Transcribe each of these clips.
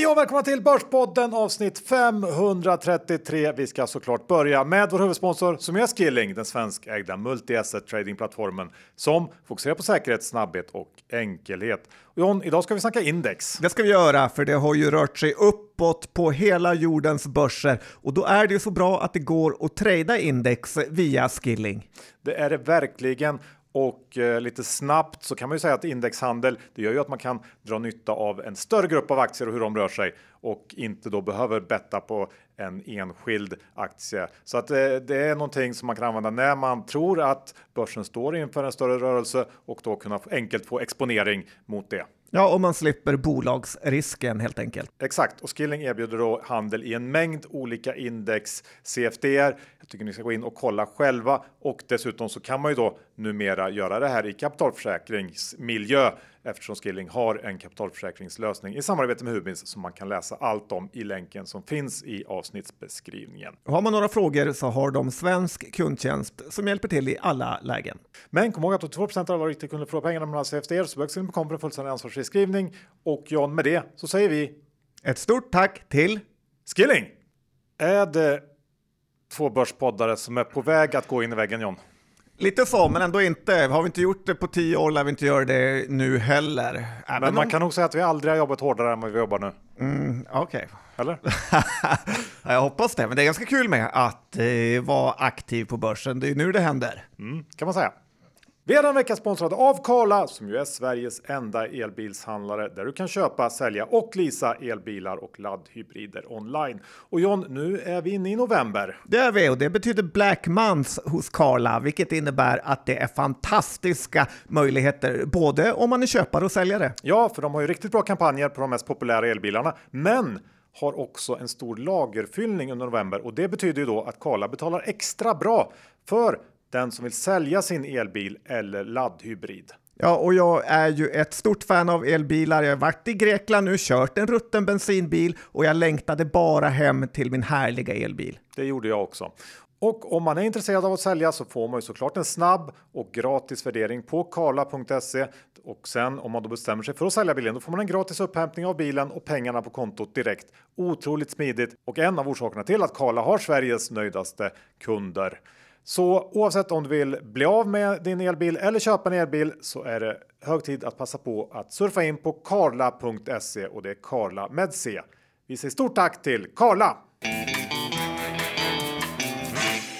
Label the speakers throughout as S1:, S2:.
S1: Hej och välkomna till Börspodden avsnitt 533. Vi ska såklart börja med vår huvudsponsor som är Skilling, den svenskägda multi-asset tradingplattformen som fokuserar på säkerhet, snabbhet och enkelhet. Och John, idag ska vi snacka index.
S2: Det ska vi göra, för det har ju rört sig uppåt på hela jordens börser och då är det ju så bra att det går att trada index via Skilling.
S1: Det är det verkligen. Och eh, lite snabbt så kan man ju säga att indexhandel, det gör ju att man kan dra nytta av en större grupp av aktier och hur de rör sig och inte då behöver betta på en enskild aktie. Så att eh, det är någonting som man kan använda när man tror att börsen står inför en större rörelse och då kunna enkelt få exponering mot det.
S2: Ja, och man slipper bolagsrisken helt enkelt.
S1: Exakt, och Skilling erbjuder då handel i en mängd olika index CFDR. Jag tycker ni ska gå in och kolla själva och dessutom så kan man ju då numera göra det här i kapitalförsäkringsmiljö eftersom Skilling har en kapitalförsäkringslösning i samarbete med Hubins som man kan läsa allt om i länken som finns i avsnittsbeskrivningen.
S2: Har man några frågor så har de svensk kundtjänst som hjälper till i alla lägen.
S1: Men kom ihåg att 82% av alla riktiga kunder förlorar pengarna mellan CFD så besök Skilling.com för en fullständig ansvarsfri skrivning. Och John, med det så säger vi
S2: ett stort tack till
S1: Skilling! Är det två börspoddare som är på väg att gå in i väggen John?
S2: Lite så, men ändå inte. Har vi inte gjort det på tio år lär vi inte göra det nu heller.
S1: Även men man om... kan nog säga att vi aldrig har jobbat hårdare än vad vi jobbar nu.
S2: Mm, Okej. Okay.
S1: Eller?
S2: jag hoppas det, men det är ganska kul med att eh, vara aktiv på börsen. Det är nu det händer.
S1: Mm, kan man säga. Vi är vecka sponsrade av Karla som ju är Sveriges enda elbilshandlare där du kan köpa, sälja och leasa elbilar och laddhybrider online. Och John, nu är vi inne i november.
S2: Det är vi och det betyder Black Month hos Karla, vilket innebär att det är fantastiska möjligheter både om man är köpare och säljare.
S1: Ja, för de har ju riktigt bra kampanjer på de mest populära elbilarna, men har också en stor lagerfyllning under november och det betyder ju då att Karla betalar extra bra för den som vill sälja sin elbil eller laddhybrid.
S2: Ja, och jag är ju ett stort fan av elbilar. Jag har varit i Grekland nu, kört en rutten bensinbil och jag längtade bara hem till min härliga elbil.
S1: Det gjorde jag också. Och om man är intresserad av att sälja så får man ju såklart en snabb och gratis värdering på karla.se och sen om man då bestämmer sig för att sälja bilen då får man en gratis upphämtning av bilen och pengarna på kontot direkt. Otroligt smidigt och en av orsakerna till att Karla har Sveriges nöjdaste kunder. Så oavsett om du vill bli av med din elbil eller köpa en elbil så är det hög tid att passa på att surfa in på karla.se och det är Karla med C. Vi säger stort tack till Karla!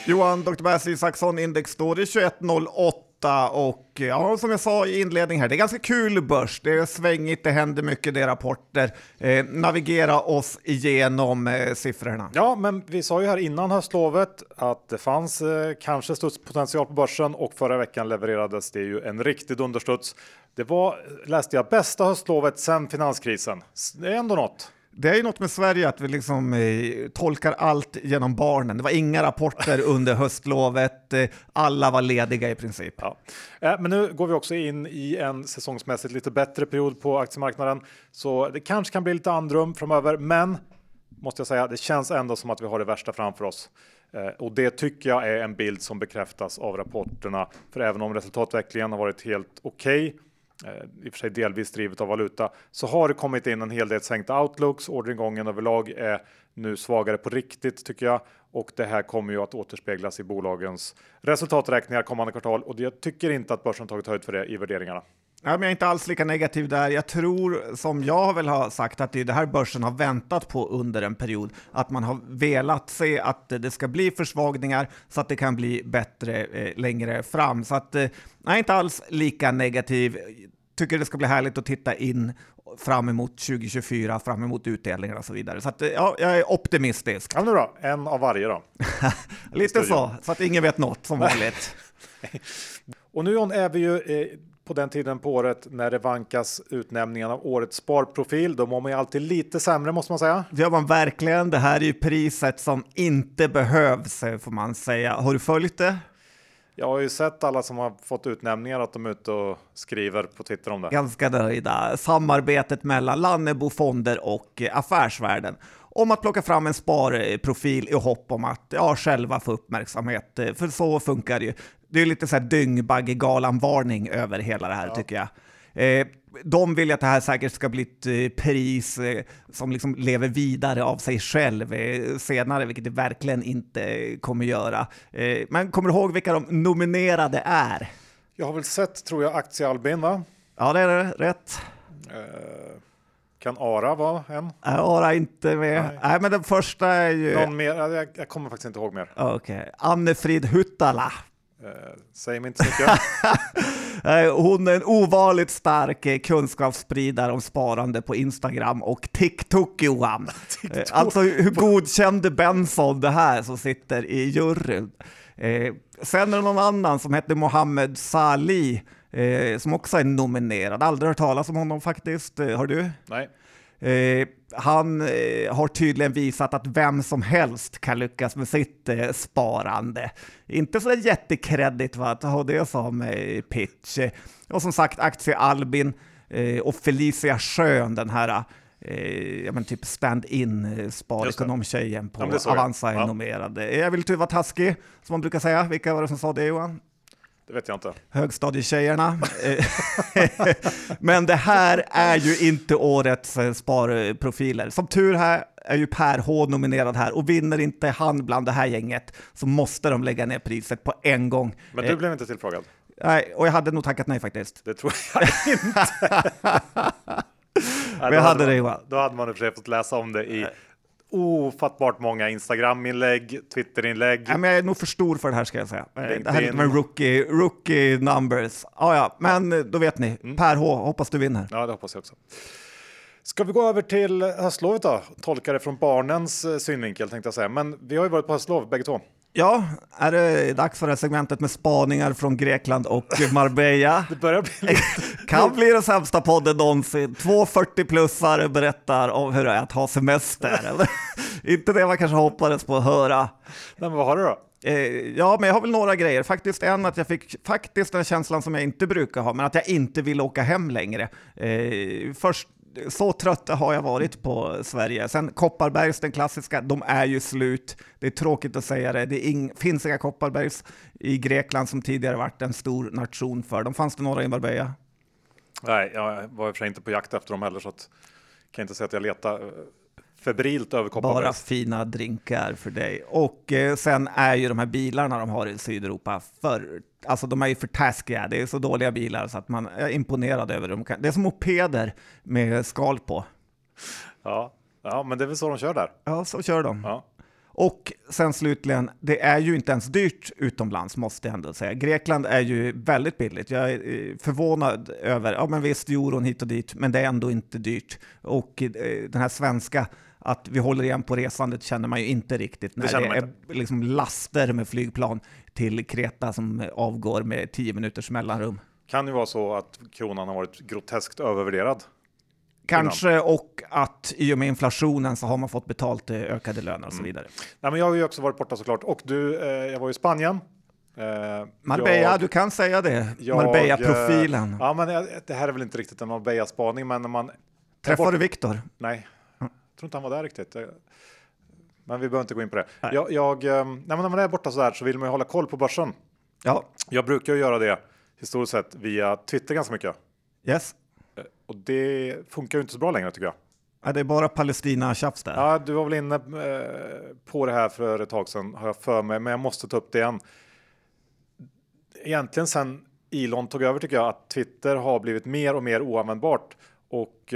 S2: Johan, Dr. Basil Isaksson, index står i 2108 och ja, som jag sa i inledningen här, det är ganska kul börs. Det är svängigt, det händer mycket, det är rapporter. Eh, navigera oss igenom eh, siffrorna.
S1: Ja, men vi sa ju här innan höstlovet att det fanns eh, kanske studspotential på börsen och förra veckan levererades det ju en riktig dunderstuds. Det var, läste jag, bästa höstlovet sedan finanskrisen. Det är ändå något.
S2: Det är ju något med Sverige att vi liksom eh, tolkar allt genom barnen. Det var inga rapporter under höstlovet. Eh, alla var lediga i princip.
S1: Ja. Eh, men nu går vi också in i en säsongsmässigt lite bättre period på aktiemarknaden, så det kanske kan bli lite andrum framöver. Men måste jag säga, det känns ändå som att vi har det värsta framför oss. Och det tycker jag är en bild som bekräftas av rapporterna. För även om resultatutvecklingen har varit helt okej okay, Eh, i och för sig delvis drivet av valuta, så har det kommit in en hel del sänkta outlooks. Orderingången överlag är nu svagare på riktigt tycker jag och det här kommer ju att återspeglas i bolagens resultaträkningar kommande kvartal och jag tycker inte att börsen tagit höjd för det i värderingarna.
S2: Ja, men jag är inte alls lika negativ där. Jag tror, som jag väl har sagt, att det är det här börsen har väntat på under en period. Att man har velat se att det ska bli försvagningar så att det kan bli bättre eh, längre fram. Så att, eh, jag är inte alls lika negativ. Tycker det ska bli härligt att titta in fram emot 2024, fram emot utdelningar och så vidare. Så att, ja, jag är optimistisk.
S1: Ja, men bra. En av varje då.
S2: Lite så, så att ingen vet något som vanligt.
S1: och nu är vi ju eh, på den tiden på året när det vankas utnämningen av årets sparprofil. Då mår man ju alltid lite sämre måste man säga.
S2: Det gör man verkligen. Det här är ju priset som inte behövs får man säga. Har du följt det?
S1: Jag har ju sett alla som har fått utnämningar att de är ute och skriver på Twitter om det.
S2: Ganska nöjda. Samarbetet mellan Lannebo Fonder och affärsvärlden om att plocka fram en sparprofil i hopp om att ja, själva få uppmärksamhet. För så funkar det ju. Det är lite så här dyngbaggegalan-varning över hela det här ja. tycker jag. Eh, de vill att det här säkert ska bli ett eh, pris eh, som liksom lever vidare av sig själv eh, senare, vilket det verkligen inte kommer göra. Eh, men kommer du ihåg vilka de nominerade är?
S1: Jag har väl sett, tror jag, Aktie Albin, va?
S2: Ja, det är rätt.
S1: Eh, kan Ara vara en?
S2: Ara inte med. Nej. Nej. men den första är ju...
S1: Någon mer? Jag, jag kommer faktiskt inte ihåg mer.
S2: Okej. Okay. Anne-Frid Huttala.
S1: Eh, säg mig inte så mycket.
S2: Hon är en ovanligt stark eh, kunskapsspridare om sparande på Instagram och TikTok, Johan. TikTok. Eh, alltså, hur godkände Benson det här som sitter i juryn? Eh, sen är det någon annan som heter Mohammed Salih eh, som också är nominerad. Aldrig hört talas om honom faktiskt. har du?
S1: Nej.
S2: Eh, han eh, har tydligen visat att vem som helst kan lyckas med sitt eh, sparande. Inte så jättekreddigt va, att ha det som eh, pitch. Och som sagt, Aktie Albin eh, och Felicia Schön, den här ja, men typ stand-in sparekonomtjejen på ja, Avanza ja. nominerad. Jag vill inte vara taskig, som man brukar säga. Vilka var det som sa det Johan?
S1: Det vet jag inte.
S2: Högstadietjejerna. Men det här är ju inte årets eh, sparprofiler. Som tur här är ju Per H nominerad här och vinner inte han bland det här gänget så måste de lägga ner priset på en gång.
S1: Men du blev inte tillfrågad?
S2: Nej, och jag hade nog tackat nej faktiskt.
S1: Det tror jag inte.
S2: Men jag hade det Johan.
S1: Då hade man i och för sig fått läsa om det i ofattbart många Instagram-inlägg, Twitter-inlägg.
S2: Ja, men jag är nog för stor för det här ska jag säga. LinkedIn. Det här är med rookie, rookie numbers. Ah, ja, men ja. då vet ni. Mm. Per H, hoppas du vinner.
S1: Ja, det hoppas jag också. Ska vi gå över till höstlovet då? Tolka det från barnens eh, synvinkel tänkte jag säga. Men vi har ju varit på höstlov bägge två.
S2: Ja, är det dags för det här segmentet med spaningar från Grekland och Marbella?
S1: det börjar bli lite...
S2: kan bli den sämsta podden någonsin. Två 40-plussare berättar om hur det är att ha semester. Inte det man kanske hoppades på att höra.
S1: Nej, men vad har du då?
S2: Eh, ja, men jag har väl några grejer. Faktiskt en att jag fick faktiskt den känslan som jag inte brukar ha, men att jag inte vill åka hem längre. Eh, först så trött har jag varit på Sverige. Sen Kopparbergs, den klassiska, de är ju slut. Det är tråkigt att säga det. Det ing, finns inga Kopparbergs i Grekland som tidigare varit en stor nation för dem. Fanns det några i Marbella?
S1: Nej, jag var i och för sig inte på jakt efter dem heller, så att, kan inte säga att jag letar eh, febrilt över Kopparbergs.
S2: Bara fina drinkar för dig. Och eh, sen är ju de här bilarna de har i Sydeuropa för Alltså de är ju för taskiga, det är så dåliga bilar så att man är imponerad över dem. Det är som mopeder med skal på.
S1: Ja, ja men det är väl så de kör där.
S2: Ja, så kör de.
S1: Ja.
S2: Och sen slutligen, det är ju inte ens dyrt utomlands måste jag ändå säga. Grekland är ju väldigt billigt. Jag är eh, förvånad över, ja men visst euron hit och dit, men det är ändå inte dyrt. Och eh, den här svenska att vi håller igen på resandet känner man ju inte riktigt när det, det är liksom laster med flygplan till Kreta som avgår med tio minuters mellanrum.
S1: Kan ju vara så att kronan har varit groteskt övervärderad.
S2: Kanske och att i och med inflationen så har man fått betalt ökade löner och så mm. vidare. Mm.
S1: Nej, men jag har ju också varit borta såklart och du, eh, jag var i Spanien.
S2: Eh, Marbella, jag, du kan säga det. Marbella-profilen.
S1: Eh, ja, men det här är väl inte riktigt en Marbella-spaning, men när man...
S2: Träffade du Viktor?
S1: Nej, jag tror inte han var där riktigt. Men vi behöver inte gå in på det. Jag, jag, eh, när man är borta så här så vill man ju hålla koll på börsen.
S2: Ja.
S1: Jag brukar göra det historiskt sett via Twitter ganska mycket.
S2: Yes.
S1: Eh, och det funkar ju inte så bra längre tycker jag.
S2: Ja, det är bara Palestina-tjafs där.
S1: Ja, du var väl inne eh, på det här för ett tag sedan har jag för mig, men jag måste ta upp det igen. Egentligen sen Elon tog över tycker jag att Twitter har blivit mer och mer oanvändbart och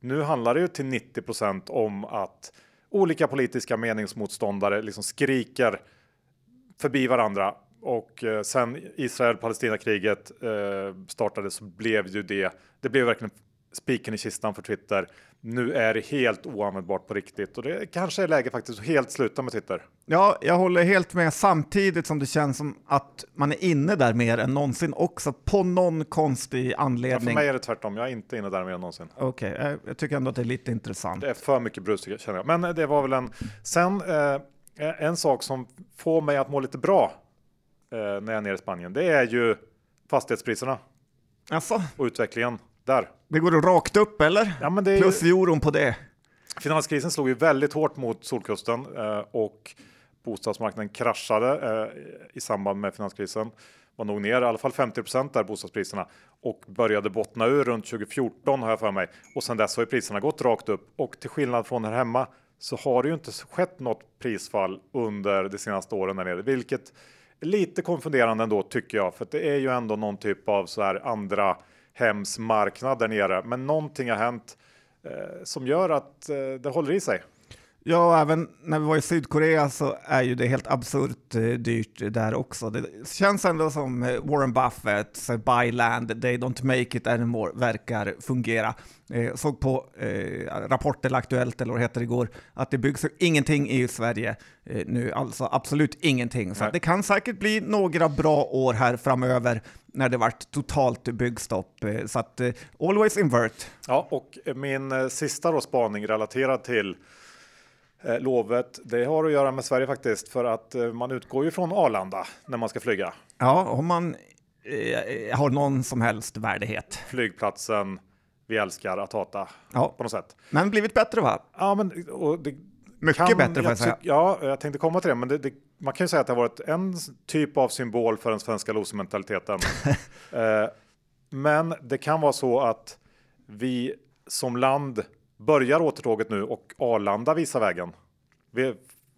S1: nu handlar det ju till 90% om att olika politiska meningsmotståndare liksom skriker förbi varandra och eh, sen Israel-Palestina-kriget eh, startade så blev ju det. Det blev verkligen spiken i kistan för Twitter. Nu är det helt oanvändbart på riktigt och det kanske är läge faktiskt att helt sluta med Twitter.
S2: Ja, jag håller helt med samtidigt som det känns som att man är inne där mer än någonsin också på någon konstig anledning. Ja,
S1: för mig är det tvärtom. Jag är inte inne där mer än någonsin.
S2: Okej, okay, jag tycker ändå att det är lite intressant.
S1: Det är för mycket brus känner jag. Men det var väl en. Sen eh, en sak som får mig att må lite bra eh, när jag är nere i Spanien. Det är ju fastighetspriserna.
S2: Alltså?
S1: Och utvecklingen där.
S2: Det går rakt upp eller?
S1: Ja, men det
S2: Plus euron på det.
S1: Finanskrisen slog ju väldigt hårt mot Solkusten eh, och bostadsmarknaden kraschade eh, i samband med finanskrisen. Var nog ner i alla fall 50 där bostadspriserna och började bottna ur runt 2014 har jag för mig. Och sedan dess har ju priserna gått rakt upp och till skillnad från här hemma så har det ju inte skett något prisfall under de senaste åren där nere, vilket är lite konfunderande ändå tycker jag, för det är ju ändå någon typ av så här andra hemsmarknad där nere. Men någonting har hänt eh, som gör att eh, det håller i sig.
S2: Ja, även när vi var i Sydkorea så är ju det helt absurt eh, dyrt där också. Det känns ändå som eh, Warren Buffett, buy land, they don't make it anymore, verkar fungera. Eh, såg på eh, Rapport eller Aktuellt eller vad det heter igår, att det byggs ingenting i Sverige eh, nu, alltså absolut ingenting. Så det kan säkert bli några bra år här framöver när det varit totalt byggstopp. Eh, så att eh, always invert.
S1: Ja, och min eh, sista då spaning relaterad till lovet, det har att göra med Sverige faktiskt, för att man utgår ju från Arlanda när man ska flyga.
S2: Ja, om man eh, har någon som helst värdighet.
S1: Flygplatsen vi älskar att hata ja. på något sätt.
S2: Men blivit bättre va?
S1: Ja, men och det
S2: mycket kan, bättre får jag säga.
S1: Ja, jag tänkte komma till det, men det, det, man kan ju säga att det har varit en typ av symbol för den svenska losementaliteten. eh, men det kan vara så att vi som land börjar återtåget nu och Arlanda visar vägen.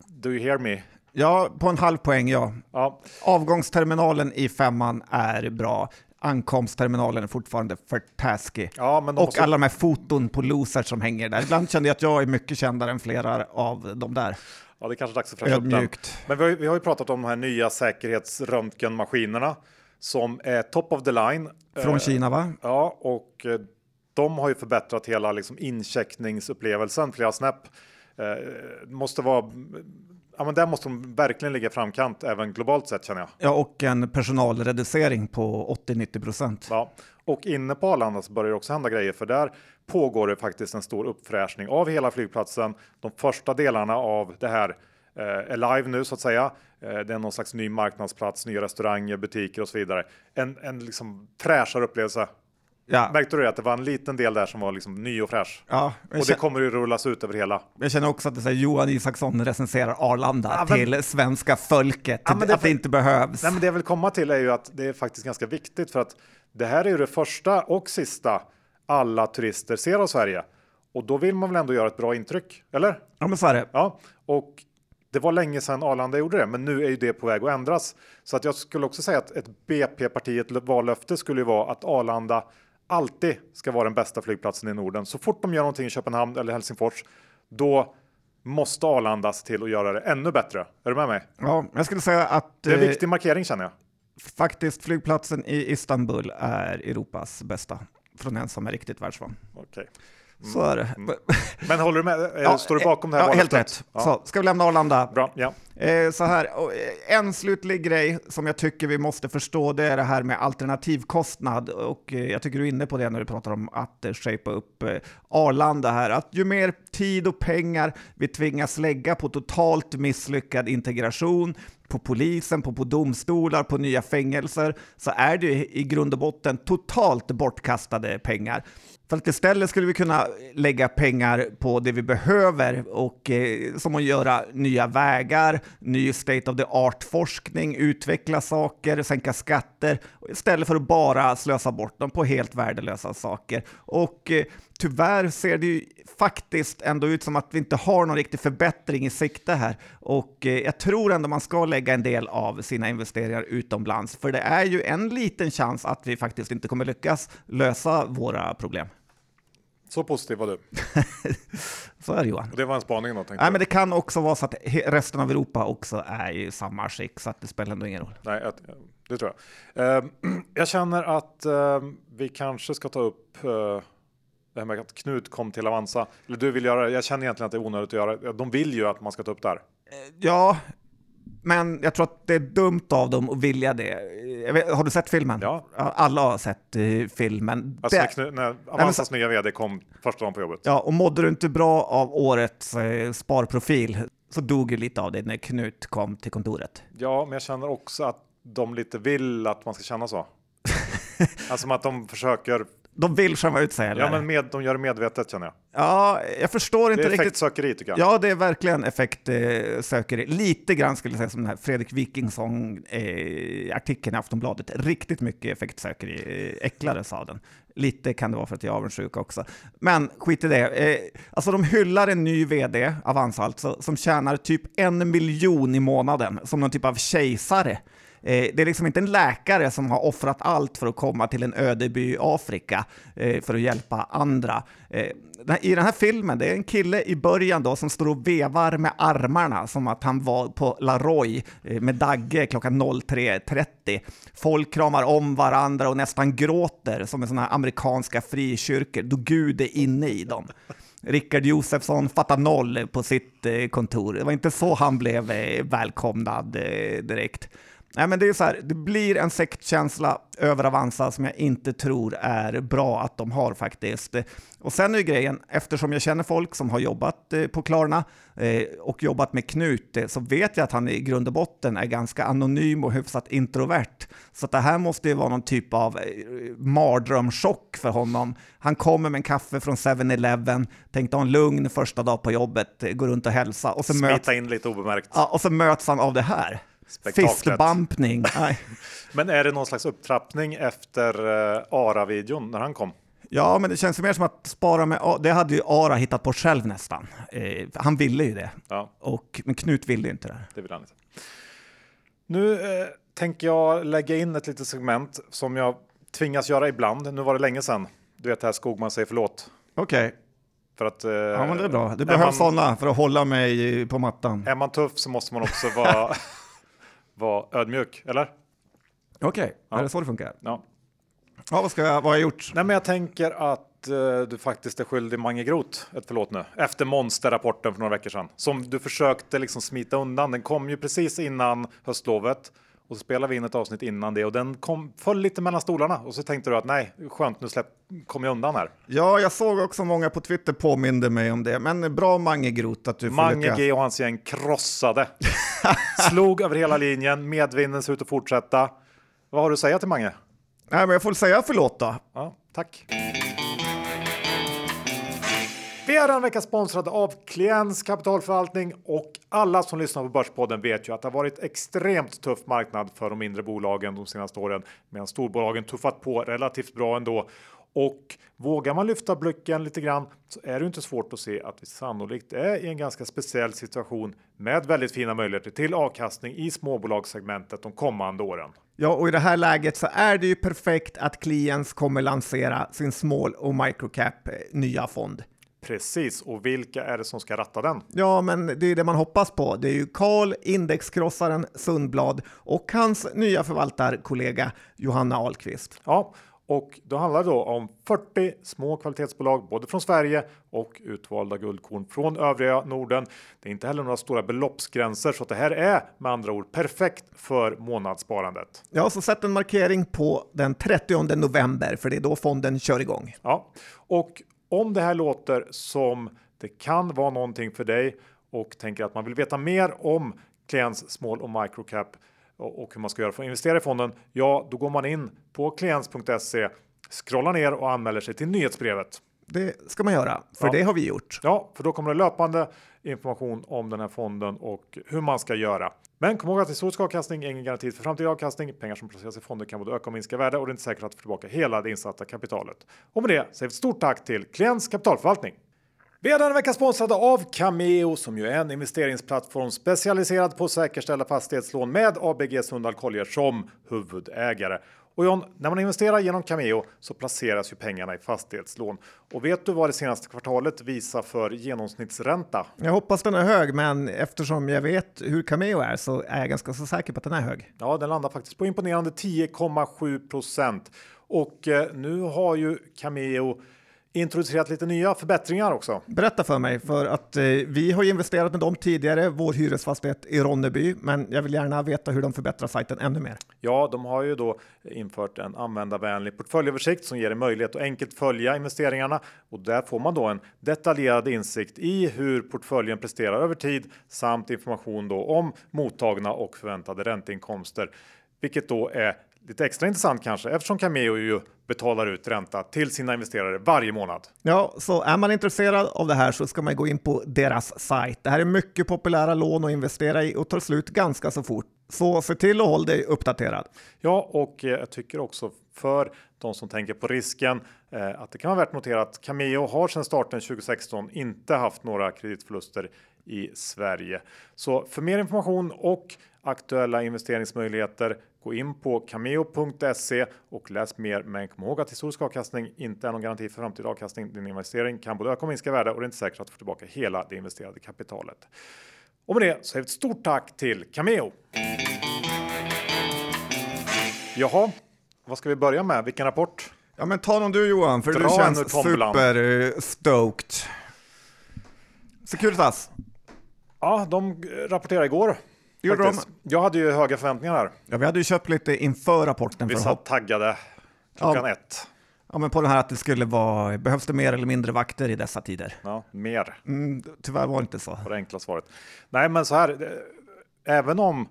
S1: Do you hear me?
S2: Ja, på en halv poäng ja.
S1: ja.
S2: Avgångsterminalen i femman är bra. Ankomstterminalen är fortfarande för taskig.
S1: Ja,
S2: och måste... alla de här foton på losers som hänger där. Ibland kände jag att jag är mycket kändare än flera av de där.
S1: Ja, det är kanske dags att fräscha upp den. Men vi har, vi har ju pratat om de här nya säkerhetsröntgenmaskinerna som är top of the line.
S2: Från eh, Kina va?
S1: Ja, och eh, de har ju förbättrat hela liksom, incheckningsupplevelsen flera snäpp. Eh, måste vara Ja, men där måste de verkligen ligga framkant även globalt sett känner jag.
S2: Ja, och en personalreducering på 80-90 procent.
S1: Ja, och inne på Arlanda så börjar det också hända grejer för där pågår det faktiskt en stor uppfräschning av hela flygplatsen. De första delarna av det här eh, är live nu så att säga. Eh, det är någon slags ny marknadsplats, nya restauranger, butiker och så vidare. En, en liksom fräschare upplevelse Ja. Märkte du att det var en liten del där som var liksom ny och fräsch?
S2: Ja,
S1: och det kommer ju rullas ut över hela.
S2: Jag känner också att det är Johan Isaksson recenserar Arlanda ja, men, till svenska folket, ja, det, att det inte behövs.
S1: Nej, men det jag vill komma till är ju att det är faktiskt ganska viktigt för att det här är ju det första och sista alla turister ser av Sverige. Och då vill man väl ändå göra ett bra intryck, eller?
S2: Ja, men så är det.
S1: Ja, och det var länge sedan Arlanda gjorde det, men nu är ju det på väg att ändras. Så att jag skulle också säga att ett BP-parti, ett vallöfte skulle ju vara att Arlanda alltid ska vara den bästa flygplatsen i Norden. Så fort de gör någonting i Köpenhamn eller Helsingfors, då måste Arlanda se till att göra det ännu bättre. Är du med mig?
S2: Ja, jag skulle säga att...
S1: Det är en eh, viktig markering känner jag.
S2: Faktiskt, flygplatsen i Istanbul är Europas bästa från en som är riktigt världsvan.
S1: Okay.
S2: Mm. Så är det. Mm.
S1: Men håller du med? Eh, ja, Står du bakom det här?
S2: Ja, helt rätt. Ja. Så, ska vi lämna Arlanda?
S1: Bra, ja.
S2: Eh, så här, eh, en slutlig grej som jag tycker vi måste förstå, det är det här med alternativkostnad. Och jag tycker du är inne på det när du pratar om att shapea upp Arlanda här. Att ju mer tid och pengar vi tvingas lägga på totalt misslyckad integration, på polisen, på, på domstolar, på nya fängelser, så är det i grund och botten totalt bortkastade pengar. Så att istället skulle vi kunna lägga pengar på det vi behöver och eh, som att göra nya vägar, ny state of the art forskning, utveckla saker, sänka skatter istället för att bara slösa bort dem på helt värdelösa saker. Och eh, tyvärr ser det ju faktiskt ändå ut som att vi inte har någon riktig förbättring i sikte här. Och eh, jag tror ändå man ska lägga en del av sina investeringar utomlands, för det är ju en liten chans att vi faktiskt inte kommer lyckas lösa våra problem.
S1: Så positiv var du.
S2: så är det Johan.
S1: Och det var en spaning då?
S2: Nej, men det kan också vara så att resten av Europa också är i samma skick, så att det spelar ändå ingen roll.
S1: Nej, det tror jag. Uh, jag känner att uh, vi kanske ska ta upp uh, det här med att Knut kom till Avanza. Eller du vill göra det. Jag känner egentligen att det är onödigt att göra. De vill ju att man ska ta upp det här.
S2: Ja, men jag tror att det är dumt av dem att vilja det. Vet, har du sett filmen?
S1: Ja.
S2: Alla har sett uh, filmen.
S1: Alltså det... när, när Avanzas nya vd kom första dagen på jobbet.
S2: Ja, och mådde du inte bra av årets uh, sparprofil så dog ju lite av det när Knut kom till kontoret.
S1: Ja, men jag känner också att de lite vill att man ska känna så. alltså att de försöker
S2: de vill skämma ut sig? Eller?
S1: Ja, men med, de gör det medvetet känner jag.
S2: Ja, jag förstår inte
S1: det är
S2: riktigt.
S1: effektsökeri tycker jag.
S2: Ja, det är verkligen effektsökeri. Lite grann skulle jag säga som den här Fredrik Wikingsson-artikeln i Aftonbladet. Riktigt mycket effektsökeri. Eh, äcklades av den. Lite kan det vara för att jag är avundsjuk också. Men skit i det. Eh, alltså de hyllar en ny vd, Avanza alltså, som tjänar typ en miljon i månaden, som någon typ av kejsare. Eh, det är liksom inte en läkare som har offrat allt för att komma till en ödeby i Afrika eh, för att hjälpa andra. Eh, I den här filmen, det är en kille i början då som står och vevar med armarna som att han var på Laroy eh, med Dagge klockan 03.30. Folk kramar om varandra och nästan gråter som i sådana här amerikanska frikyrkor då Gud är inne i dem. Rickard Josefsson fattar noll på sitt eh, kontor. Det var inte så han blev eh, välkomnad direkt. Nej, men det är så här, det blir en sektkänsla över Avanza som jag inte tror är bra att de har faktiskt. Och sen är grejen, eftersom jag känner folk som har jobbat eh, på Klarna eh, och jobbat med Knut, eh, så vet jag att han i grund och botten är ganska anonym och hyfsat introvert. Så det här måste ju vara någon typ av mardrömschock för honom. Han kommer med en kaffe från 7-Eleven, tänkte ha en lugn första dag på jobbet, gå runt och hälsa. Och så
S1: Smita
S2: möts,
S1: in lite obemärkt.
S2: Ja, och så möts han av det här. Fistbumpning.
S1: Men är det någon slags upptrappning efter uh, Ara-videon när han kom?
S2: Ja, men det känns mer som att spara med Det hade ju Ara hittat på själv nästan. Eh, han ville ju det.
S1: Ja.
S2: Och, men Knut ville inte det.
S1: Det vill han inte. Nu eh, tänker jag lägga in ett litet segment som jag tvingas göra ibland. Nu var det länge sedan. Du vet det här Skogman säger förlåt.
S2: Okej. Okay.
S1: För att, eh,
S2: ja, men det är bra. Det behövs sådana för att hålla mig på mattan.
S1: Är man tuff så måste man också vara vara ödmjuk, eller?
S2: Okej, okay. ja. är det så det funkar?
S1: Ja.
S2: Ja, vad, ska jag, vad har jag gjort?
S1: Nej, men jag tänker att uh, du faktiskt är skyldig Mange Groth ett förlåt nu. Efter monsterrapporten för några veckor sedan. Som du försökte liksom smita undan. Den kom ju precis innan höstlovet. Och så spelade vi in ett avsnitt innan det och den kom, föll lite mellan stolarna. Och så tänkte du att nej, skönt nu släpp, kom jag undan här.
S2: Ja, jag såg också många på Twitter påminde mig om det. Men bra Mange Groth att du
S1: Mange G och hans gäng krossade. Slog över hela linjen, medvinden ser ut att fortsätta. Vad har du att säga till Mange?
S2: Nej, men jag får säga förlåt då.
S1: Ja, tack. Vi är vecka sponsrade av Kliens kapitalförvaltning och alla som lyssnar på Börspodden vet ju att det har varit extremt tuff marknad för de mindre bolagen de senaste åren medan storbolagen tuffat på relativt bra ändå. Och vågar man lyfta blicken lite grann så är det inte svårt att se att vi sannolikt är i en ganska speciell situation med väldigt fina möjligheter till avkastning i småbolagssegmentet de kommande åren.
S2: Ja, och i det här läget så är det ju perfekt att Kliens kommer lansera sin small och microcap eh, nya fond.
S1: Precis, och vilka är det som ska ratta den?
S2: Ja, men det är det man hoppas på. Det är ju Karl, indexkrossaren Sundblad och hans nya förvaltarkollega Johanna Ahlqvist.
S1: Ja, och då handlar det då om 40 små kvalitetsbolag, både från Sverige och utvalda guldkorn från övriga Norden. Det är inte heller några stora beloppsgränser, så det här är med andra ord perfekt för månadssparandet.
S2: Ja, så sätt en markering på den 30 november, för det är då fonden kör igång.
S1: Ja, och om det här låter som det kan vara någonting för dig och tänker att man vill veta mer om klients small och microcap och hur man ska göra för att investera i fonden. Ja, då går man in på klients.se, scrollar ner och anmäler sig till nyhetsbrevet.
S2: Det ska man göra, för ja. det har vi gjort.
S1: Ja, för då kommer det löpande information om den här fonden och hur man ska göra. Men kom ihåg att historisk avkastning är ingen garanti för framtida avkastning. Pengar som placeras i fonder kan både öka och minska värde och det är inte säkert att få tillbaka hela det insatta kapitalet. Och med det säger vi ett stort tack till Klients kapitalförvaltning. Vi är denna vecka sponsrade av Cameo som ju är en investeringsplattform specialiserad på att säkerställa fastighetslån med ABG Sundal Collier som huvudägare. Och John, när man investerar genom Cameo så placeras ju pengarna i fastighetslån. Och vet du vad det senaste kvartalet visar för genomsnittsränta?
S2: Jag hoppas den är hög, men eftersom jag vet hur Cameo är så är jag ganska så säker på att den är hög.
S1: Ja, den landar faktiskt på imponerande 10,7 procent. Och eh, nu har ju Cameo introducerat lite nya förbättringar också.
S2: Berätta för mig, för att eh, vi har investerat med dem tidigare, vår hyresfastighet i Ronneby, men jag vill gärna veta hur de förbättrar sajten ännu mer.
S1: Ja, de har ju då infört en användarvänlig portföljöversikt som ger dig möjlighet att enkelt följa investeringarna och där får man då en detaljerad insikt i hur portföljen presterar över tid samt information då om mottagna och förväntade ränteinkomster, vilket då är lite extra intressant kanske eftersom Cameo ju betalar ut ränta till sina investerare varje månad.
S2: Ja, så är man intresserad av det här så ska man gå in på deras sajt. Det här är mycket populära lån att investera i och tar slut ganska så fort. Så se till att hålla dig uppdaterad.
S1: Ja, och eh, jag tycker också för de som tänker på risken eh, att det kan vara värt att notera att Cameo har sedan starten 2016 inte haft några kreditförluster i Sverige. Så för mer information och aktuella investeringsmöjligheter gå in på cameo.se och läs mer. Men kom ihåg att historisk avkastning inte är någon garanti för framtida avkastning. Din investering kan både öka och minska värde och det är inte säkert att du får tillbaka hela det investerade kapitalet. Och med det så ett stort tack till Cameo. Jaha, vad ska vi börja med? Vilken rapport?
S2: Ja, men ta någon du Johan, för
S1: Dra
S2: du känns
S1: tombolan.
S2: super eh. Securitas.
S1: Ja, de rapporterade igår.
S2: Det gjorde
S1: faktiskt. Jag hade ju höga förväntningar här.
S2: Ja, vi hade ju köpt lite inför rapporten
S1: Vi
S2: för att
S1: satt taggade klockan
S2: Ja.
S1: ett.
S2: ja, men på den här att det skulle vara, behövs det mer eller mindre vakter i dessa tider?
S1: Ja, mer
S2: Mm, tyvärr var det inte så.
S1: på det enkla svaret. Nej, men så här. det- Även om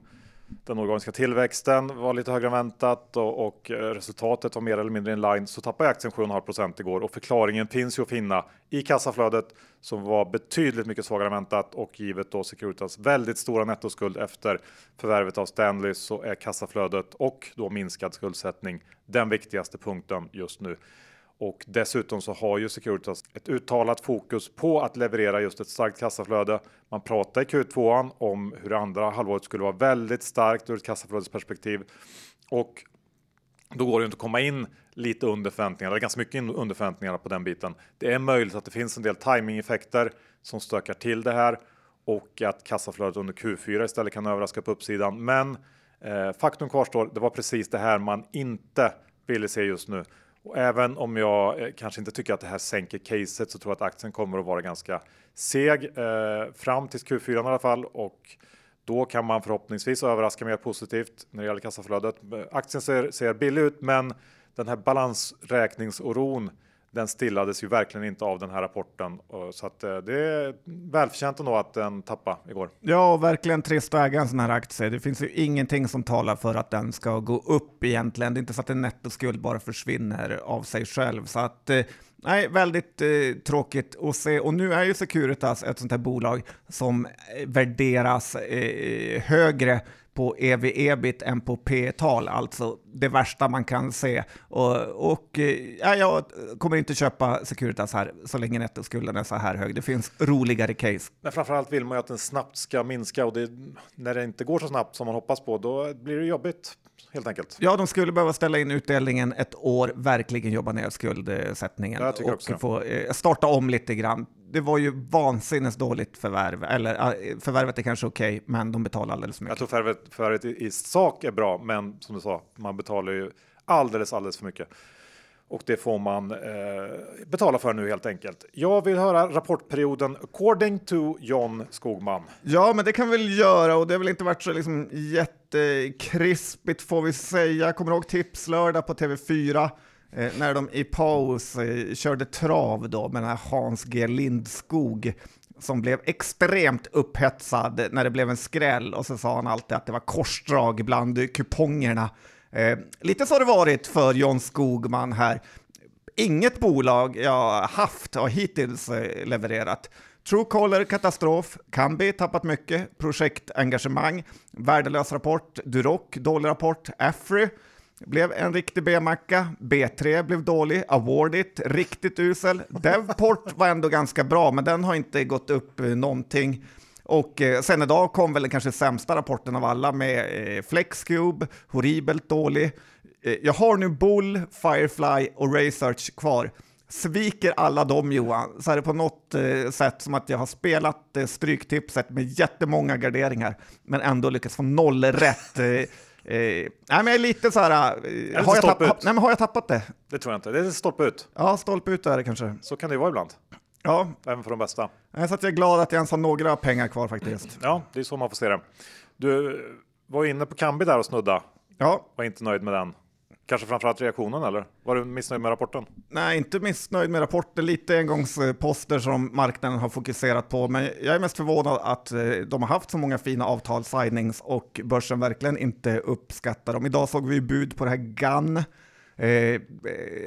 S1: den organiska tillväxten var lite högre än väntat och, och eh, resultatet var mer eller mindre in line så tappade aktien 7,5% igår och förklaringen finns ju att finna i kassaflödet som var betydligt mycket svagare än väntat och givet då Securitas väldigt stora nettoskuld efter förvärvet av Stanley så är kassaflödet och då minskad skuldsättning den viktigaste punkten just nu. Och dessutom så har ju Securitas ett uttalat fokus på att leverera just ett starkt kassaflöde. Man pratar i Q2 om hur det andra halvåret skulle vara väldigt starkt ur ett kassaflödesperspektiv. Och då går det inte att komma in lite under förväntningarna, eller ganska mycket under förväntningarna på den biten. Det är möjligt att det finns en del timingeffekter som stökar till det här och att kassaflödet under Q4 istället kan överraska på uppsidan. Men eh, faktum kvarstår, det var precis det här man inte ville se just nu. Och även om jag eh, kanske inte tycker att det här sänker caset så tror jag att aktien kommer att vara ganska seg eh, fram till Q4 i alla fall. Och då kan man förhoppningsvis överraska mer positivt när det gäller kassaflödet. Aktien ser, ser billig ut, men den här balansräkningsoron den stillades ju verkligen inte av den här rapporten. Så att eh, det är välförtjänt ändå att den tappade igår.
S2: Ja, och verkligen trist att äga en sån här aktie. Det finns ju ingenting som talar för att den ska gå upp egentligen. Det är inte så att en nettoskuld bara försvinner av sig själv. Så att, eh, nej, väldigt eh, tråkigt att se. Och nu är ju Securitas ett sånt här bolag som värderas eh, eh högre på ev-ebit än på P-tal, alltså det värsta man kan se. Och, och eh, ja, jag kommer inte köpa Securitas här så länge nettoskulden är så här hög. Det finns roligare case.
S1: Men framförallt vill man ju att den snabbt ska minska och det, när det inte går så snabbt som man hoppas på, då blir det jobbigt helt enkelt.
S2: Ja, de skulle behöva ställa in utdelningen ett år, verkligen jobba ner skuldsättningen
S1: Jag
S2: och
S1: också.
S2: få eh, starta om lite grann. Det var ju vansinnes dåligt förvärv, eller förvärvet är kanske okej, men de betalar alldeles för
S1: Jag
S2: mycket.
S1: tror förvärvet, förvärvet i, i sak är bra, men som du sa, man betalar ju alldeles, alldeles för mycket. Och det får man eh, betala för nu helt enkelt. Jag vill höra rapportperioden according to John Skogman.
S2: Ja, men det kan vi väl göra och det har väl inte varit så liksom jättekrispigt får vi säga. Kommer du ihåg Tipslördag på TV4? Eh, när de i paus eh, körde trav då med den här Hans G Lindskog som blev extremt upphetsad när det blev en skräll och så sa han alltid att det var korsdrag bland kupongerna. Eh, lite så har det varit för John Skogman här. Inget bolag jag haft har hittills eh, levererat. Truecaller katastrof, Kambi tappat mycket, projektengagemang, värdelös rapport, Duroc dålig rapport, Afry blev en riktig B-macka, B3 blev dålig, Awardit riktigt usel, Devport var ändå ganska bra men den har inte gått upp eh, någonting. Och eh, sen idag kom väl den kanske sämsta rapporten av alla med eh, Flexcube, horribelt dålig. Eh, jag har nu Bull, Firefly och Research kvar. Sviker alla dem Johan, så är det på något eh, sätt som att jag har spelat eh, Stryktipset med jättemånga garderingar, men ändå lyckats få noll rätt. Eh, eh, nej, men jag är lite så här... Eh, har, jag
S1: stolpe
S2: tapp-
S1: ut.
S2: nej, men har jag tappat det?
S1: Det tror jag inte. Det är stolpe ut.
S2: Ja, stolpe ut är det kanske.
S1: Så kan det ju vara ibland.
S2: Ja,
S1: Även för de bästa.
S2: så att jag är glad att jag ens har några pengar kvar faktiskt.
S1: Ja, det är så man får se det. Du var inne på Kambi där och snudda.
S2: Ja,
S1: Var inte nöjd med den. Kanske framförallt reaktionen eller? Var du missnöjd med rapporten?
S2: Nej, inte missnöjd med rapporten. Lite engångsposter som marknaden har fokuserat på. Men jag är mest förvånad att eh, de har haft så många fina avtal, signings och börsen verkligen inte uppskattar dem. Idag såg vi bud på det här GAN. Eh, eh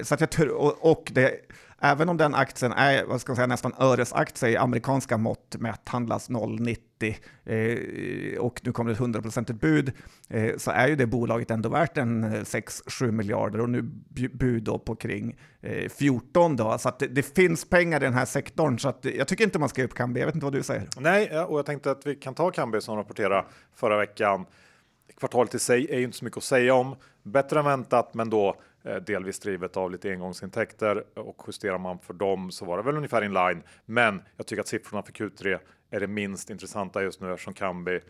S2: så att jag och, och det Även om den aktien är vad ska jag säga, nästan öresaktie i amerikanska mått mätt, handlas 0,90 eh, och nu kommer det ett 100% bud, eh, så är ju det bolaget ändå värt en eh, 6-7 miljarder och nu bud då på kring eh, 14 då. Så att det, det, finns pengar i den här sektorn, så att jag tycker inte man ska ge upp Kambi. Jag vet inte vad du säger?
S1: Nej, och jag tänkte att vi kan ta Kambi som rapporterade förra veckan. Kvartalet i sig är ju inte så mycket att säga om. Bättre än väntat, men då Eh, delvis drivet av lite engångsintäkter och justerar man för dem så var det väl ungefär in line. Men jag tycker att siffrorna för Q3 är det minst intressanta just nu eftersom Kambi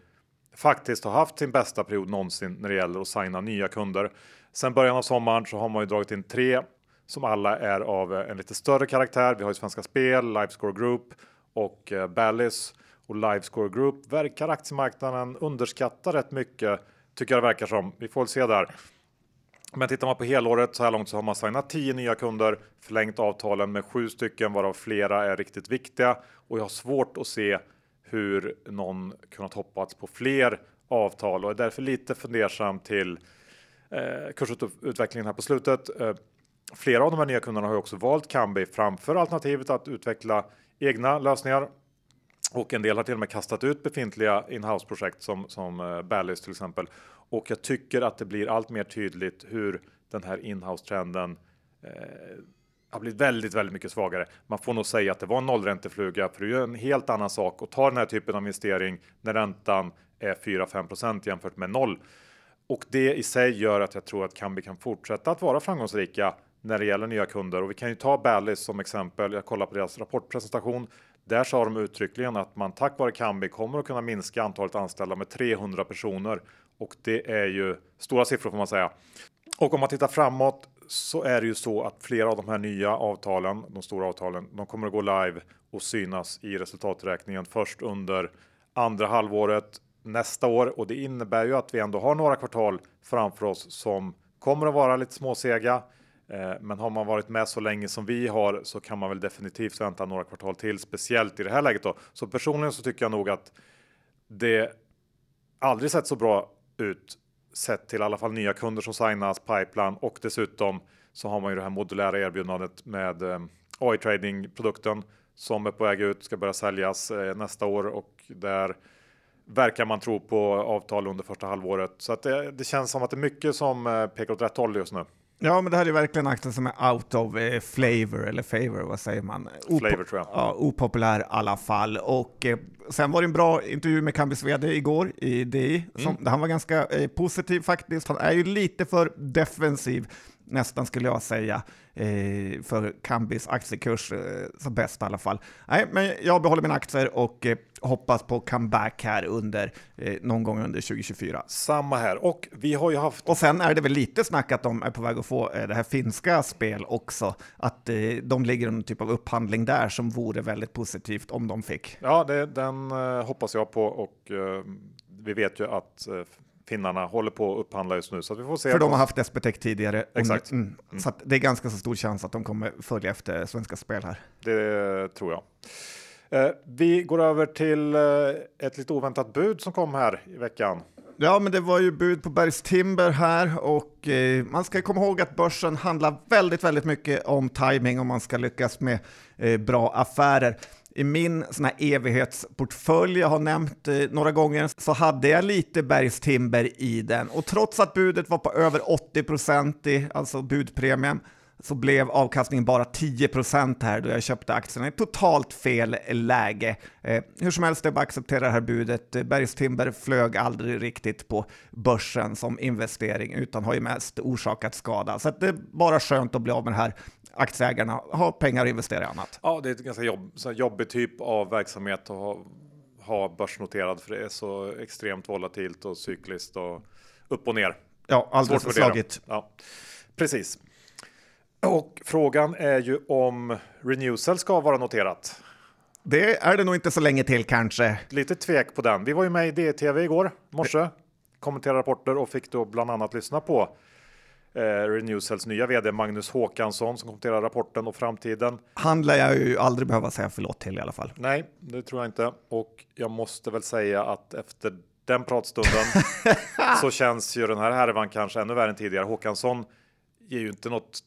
S1: faktiskt har haft sin bästa period någonsin när det gäller att signa nya kunder. Sen början av sommaren så har man ju dragit in tre som alla är av eh, en lite större karaktär. Vi har ju Svenska Spel, Livescore Group och eh, Ballis och Livescore Group verkar aktiemarknaden underskatta rätt mycket tycker jag det verkar som. Vi får väl se där. Men tittar man på helåret så här långt så har man signat 10 nya kunder, förlängt avtalen med sju stycken varav flera är riktigt viktiga och jag har svårt att se hur någon kunnat hoppats på fler avtal och är därför lite fundersam till eh, kursutvecklingen här på slutet. Eh, flera av de här nya kunderna har också valt Kambi framför alternativet att utveckla egna lösningar och en del har till och med kastat ut befintliga inhouse projekt som som eh, Bally's till exempel. Och jag tycker att det blir allt mer tydligt hur den här inhouse trenden eh, har blivit väldigt, väldigt mycket svagare. Man får nog säga att det var en nollräntefluga, för det är en helt annan sak att ta den här typen av investering när räntan är 4-5% jämfört med noll. Och det i sig gör att jag tror att Kambi kan fortsätta att vara framgångsrika när det gäller nya kunder. Och vi kan ju ta Bally's som exempel. Jag kollar på deras rapportpresentation. Där sa de uttryckligen att man tack vare Kambi kommer att kunna minska antalet anställda med 300 personer och det är ju stora siffror får man säga. Och om man tittar framåt så är det ju så att flera av de här nya avtalen, de stora avtalen, de kommer att gå live och synas i resultaträkningen först under andra halvåret nästa år och det innebär ju att vi ändå har några kvartal framför oss som kommer att vara lite småsega. Eh, men har man varit med så länge som vi har så kan man väl definitivt vänta några kvartal till, speciellt i det här läget då. Så personligen så tycker jag nog att det aldrig sett så bra ut sett till i alla fall nya kunder som signas, pipeline och dessutom så har man ju det här modulära erbjudandet med eh, AI trading produkten som är på väg ut, ska börja säljas eh, nästa år och där verkar man tro på avtal under första halvåret. Så att det, det känns som att det är mycket som eh, pekar åt rätt håll just nu.
S2: Ja, men det här är verkligen akten som är out of eh, flavor, eller favor, vad säger man?
S1: Op flavor tror jag.
S2: Ja, opopulär i alla fall. Och eh, sen var det en bra intervju med Kambis vd igår i DI. Som, mm. Han var ganska eh, positiv faktiskt. Han är ju lite för defensiv nästan skulle jag säga, eh, för Kambis aktiekurs eh, som bäst i alla fall. Nej, men jag behåller mina aktier och eh, hoppas på comeback här under någon gång under 2024.
S1: Samma här och vi har ju haft.
S2: Och sen är det väl lite snack att de är på väg att få det här finska spel också, att de ligger i någon typ av upphandling där som vore väldigt positivt om de fick.
S1: Ja, det, den hoppas jag på och vi vet ju att finnarna håller på att upphandla just nu. Så vi får se.
S2: För de har haft SBTech tidigare.
S1: Exakt.
S2: Mm, mm. Så det är ganska så stor chans att de kommer följa efter Svenska Spel här.
S1: Det tror jag. Eh, vi går över till eh, ett lite oväntat bud som kom här i veckan.
S2: Ja, men det var ju bud på Bergs Timber här och eh, man ska komma ihåg att börsen handlar väldigt, väldigt mycket om timing om man ska lyckas med eh, bra affärer i min sån här evighetsportfölj, jag har nämnt eh, några gånger, så hade jag lite bergstimber i den. Och trots att budet var på över 80 procent, alltså budpremien, så blev avkastningen bara 10 procent här då jag köpte aktierna i totalt fel läge. Eh, hur som helst, är bara att acceptera det här budet. Bergstimber flög aldrig riktigt på börsen som investering utan har ju mest orsakat skada. Så det är bara skönt att bli av med det här aktieägarna har pengar att investera i annat.
S1: Ja, det är ett ganska jobb, jobbig typ av verksamhet att ha, ha börsnoterad för det är så extremt volatilt och cykliskt och upp och ner.
S2: Ja, alldeles för slagigt.
S1: Ja, precis. Och frågan är ju om Renewcell ska vara noterat.
S2: Det är det nog inte så länge till kanske.
S1: Lite tvek på den. Vi var ju med i DTV igår morse, kommenterade rapporter och fick då bland annat lyssna på eh, Renewcells nya vd Magnus Håkansson som kommenterar rapporten och framtiden.
S2: Han lär jag ju aldrig behöva säga förlåt till i alla fall.
S1: Nej, det tror jag inte. Och jag måste väl säga att efter den pratstunden så känns ju den här härvan kanske ännu värre än tidigare. Håkansson ger ju inte något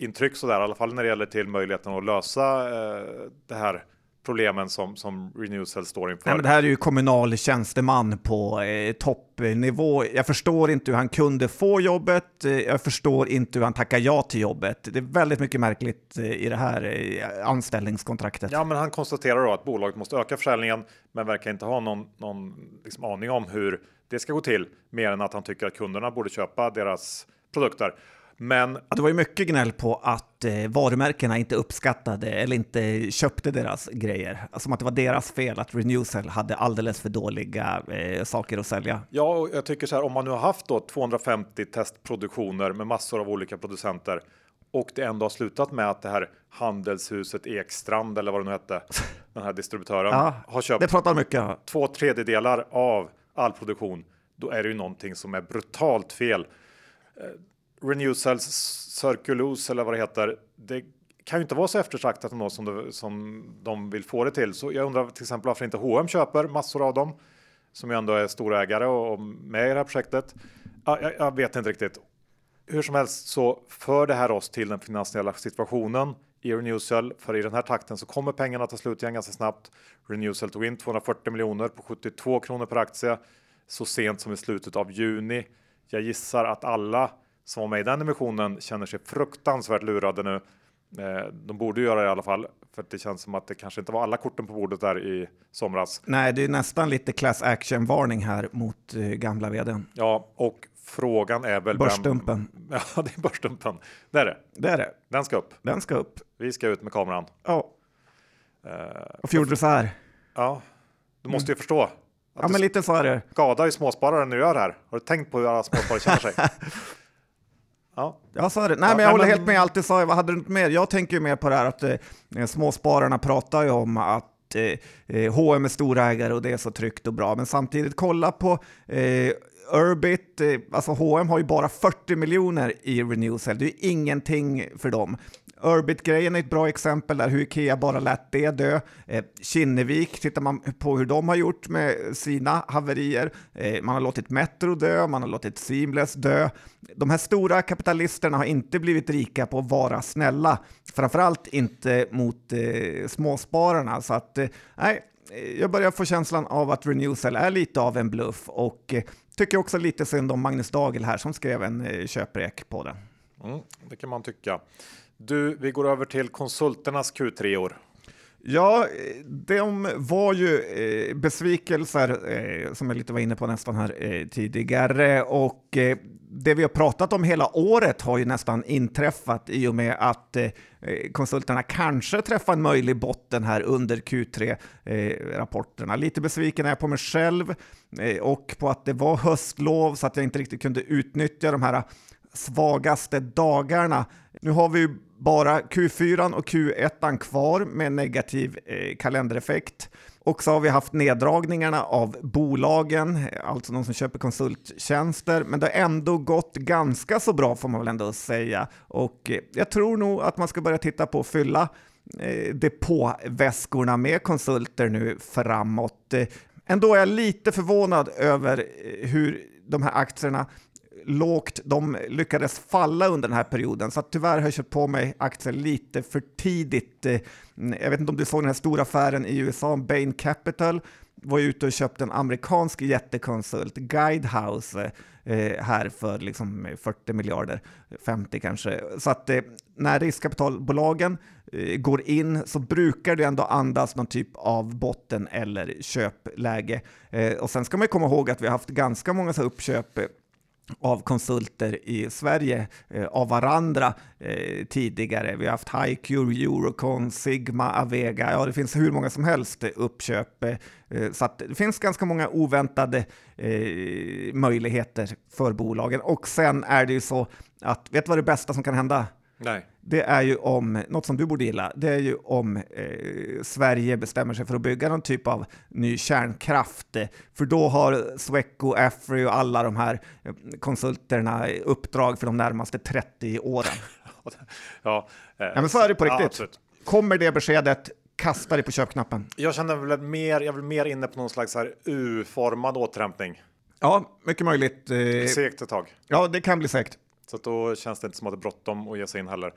S1: toppintryck sådär, i alla fall när det gäller till möjligheten att lösa eh, det här problemen som, som Renewcell står inför.
S2: Nej, men det här är ju kommunal tjänsteman på eh, toppnivå. Jag förstår inte hur han kunde få jobbet. Eh, jag förstår inte hur han tackar ja till jobbet. Det är väldigt mycket märkligt eh, i det här eh, anställningskontraktet.
S1: Ja, men han konstaterar då att bolaget måste öka försäljningen, men verkar inte ha någon, någon liksom aning om hur det ska gå till, mer än att han tycker att kunderna borde köpa deras produkter. Men
S2: Ja, det var ju mycket gnäll på att eh, varumärkena inte uppskattade eller inte köpte deras grejer. Som att det var deras fel att Renewcell hade alldeles för dåliga eh, saker att sälja.
S1: Ja, och jag tycker så här om man nu har haft då 250 testproduktioner med massor av olika producenter och det ändå har slutat med att det här handelshuset Ekstrand eller vad det nu hette, den här distributören
S2: Ja,
S1: har köpt
S2: Det pratar mycket
S1: två tredjedelar av all produktion. Då är det ju någonting som är brutalt fel. Renew Renewcells Circulose eller vad det heter. Det kan ju inte vara så eftertraktat ändå som, det, som de vill få det till. Så jag undrar till exempel varför inte H&M köper massor av dem som ju ändå är storägare och, och med i det här projektet. Ja, jag, jag vet inte riktigt. Hur som helst så för det här oss till den finansiella situationen i Renewcell. För i den här takten så kommer pengarna ta slut igen ganska snabbt. Renewcell tog in 240 miljoner på 72 kronor per aktie så sent som i slutet av juni. Jag gissar att alla som var med i den emissionen känner sig fruktansvärt lurade nu. Eh, De borde göra det i alla fall, för det känns som att det kanske inte var alla korten på bordet där i somras.
S2: Nej, det är nästan lite class action-varning här mot eh, gamla vdn.
S1: Ja, och frågan är väl... vem-
S2: Börsdumpen.
S1: Ja, det är börsdumpen. Det är det.
S2: Det är det.
S1: Den ska upp.
S2: Den ska upp.
S1: Vi ska ut med kameran.
S2: Ja.
S1: Eh,
S2: Varför gjorde du så här?
S1: Ja, du måste ju förstå. Att
S2: Ja, men lite så är det.
S1: du skadar ju småsparare när du gör det här. Har du tänkt på hur alla småsparare känner sig? Ja,
S2: Ja, så är det. Nej,
S1: Ja,
S2: men jag håller
S1: men-
S2: helt med allt du sa. Vad hade du inte mer? Jag tänker ju mer på det här att eh, småspararna pratar ju om att eh, H&M är storägare och det är så tryggt och bra. Men samtidigt, kolla på eh, Urbit, eh, alltså H&M har ju bara 40 miljoner i Renewcell. Det är ju ingenting för dem. Urbit-grejen är ett bra exempel där hur Ikea bara lät det dö. Eh, Kinnevik, tittar man på hur de har gjort med sina haverier. Eh, man har låtit Metro dö, man har låtit Seamless dö. De här stora kapitalisterna har inte blivit rika på att vara snälla, framförallt inte mot eh, småspararna. Så att, eh, nej, eh, jag börjar få känslan av att Renewcell är lite av en bluff och eh, tycker också lite synd om Magnus Dagel här som skrev en eh, köprek på den.
S1: mm, det kan man tycka. Du, vi går över till konsulternas Q3-år.
S2: Ja, de var ju eh, besvikelser, eh, som jag lite var inne på nästan här eh, tidigare, och eh, det vi har pratat om hela året har ju nästan inträffat i och med att eh, konsulterna kanske träffar en möjlig botten här under Q3-rapporterna. Eh, lite besviken är jag på mig själv och på att det var höstlov så att jag inte riktigt kunde utnyttja de här svagaste dagarna. Nu har vi ju bara Q4 och Q1 kvar med negativ eh, kalendereffekt. Och så har vi haft neddragningarna av bolagen, alltså de som köper konsulttjänster, men det har ändå gått ganska så bra får man väl ändå säga. Och eh, jag tror nog att man ska börja titta på att fylla eh, depåväskorna med konsulter nu framåt. Eh, ändå är jag lite förvånad över eh, hur de här aktierna lågt de lyckades falla under den här perioden. Så att tyvärr har jag köpt på mig aktier lite för tidigt. Eh, jag vet inte om du såg den här stora affären i USA, Bain Capital var ute och köpte en amerikansk jättekonsult, Guidehouse, eh, här för liksom 40 miljarder, 50 kanske. Så att eh, när riskkapitalbolagen går in så brukar det ändå andas någon typ av botten eller köpläge. Och sen ska man komma ihåg att vi har haft ganska många så uppköp av konsulter i Sverige eh, av varandra eh, tidigare. Vi har haft HiQ, Eurocon, Sigma, Avega, ja det finns hur många som helst uppköp. Eh, eh, så att det finns ganska många oväntade eh, möjligheter för bolagen. Och sen är det ju så att, vet du vad det bästa som kan hända?
S1: Nej.
S2: det är ju om, något som du borde gilla, det är ju om eh, Sverige bestämmer sig för att bygga någon typ av ny kärnkraft. För då har Sweco, Afry och alla de här eh, konsulterna uppdrag för de närmaste 30 åren.
S1: ja,
S2: eh, ja, men så är det på riktigt.
S1: Ja,
S2: Kommer det beskedet, kasta dig på köpknappen.
S1: Jag känner väl mer, jag vill mer inne på någon slags U-formad återhämtning.
S2: Ja, mycket möjligt.
S1: Eh, segt ett tag.
S2: Ja, det kan bli segt.
S1: Så då känns det inte som att det är bråttom att ge sig in heller.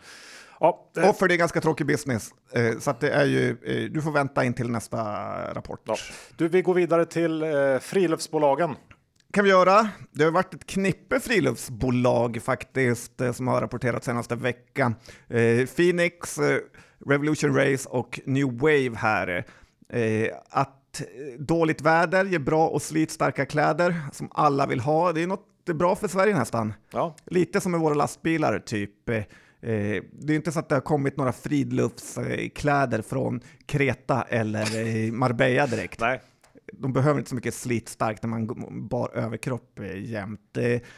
S2: Ja, det... Och för det är ganska tråkig business, eh, så att det är ju, eh, du får vänta in till nästa rapport. Ja.
S1: Du, vi går vidare till eh, friluftsbolagen.
S2: kan vi göra. Det har varit ett knippe friluftsbolag faktiskt som har rapporterat senaste veckan. Eh, Phoenix, eh, Revolution Race och New Wave här. att dåligt väder ger bra och slitstarka kläder som alla vill ha. Det är något bra för Sverige nästan.
S1: Ja.
S2: Lite som med våra lastbilar, typ. Eh, det är inte så att det har kommit några fridluftskläder från Kreta eller eh, Marbella direkt.
S1: Nej.
S2: De behöver inte så mycket slitstarkt när man bar överkropp eh, jämt.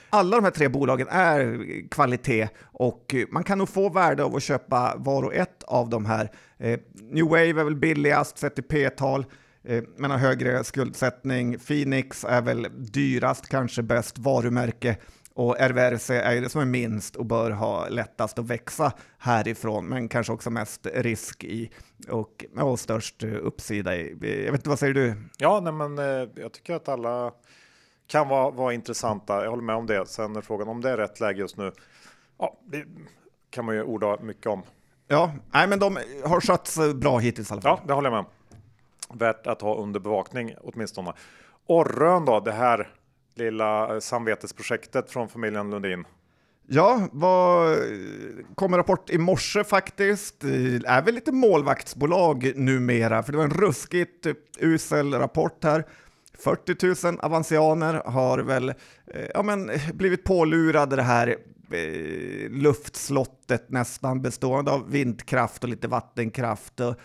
S2: Alla de här tre bolagen är kvalitet och man kan nog få värde av att köpa var och ett av de här. New Wave är väl billigast sett i P-tal eh, men har högre skuldsättning. Phoenix är väl dyrast, kanske bäst varumärke och RVRC är det som är minst och bör ha lättast att växa härifrån, men kanske också mest risk i och, och störst uppsida i. Jag vet inte, vad säger du?
S1: Ja, nej, men eh, jag tycker att alla kan vara, vara intressanta. Jag håller med om det. Sen är frågan om det är rätt läge just nu. Ja, det kan man ju orda mycket om.
S2: Ja, nej, men de har skötts bra hittills i alla
S1: fall. Ja, det håller jag med om värt att ha under bevakning åtminstone. Orrön då, det här lilla eh, samvetesprojektet från familjen Lundin.
S2: Ja, vad kom rapport i morse faktiskt. Det är väl lite målvaktsbolag numera, för det var en ruskigt eh, usel rapport här. 40 000 avansianer har väl eh, ja, men, blivit pålurade det här eh, luftslottet nästan bestående av vindkraft och lite vattenkraft och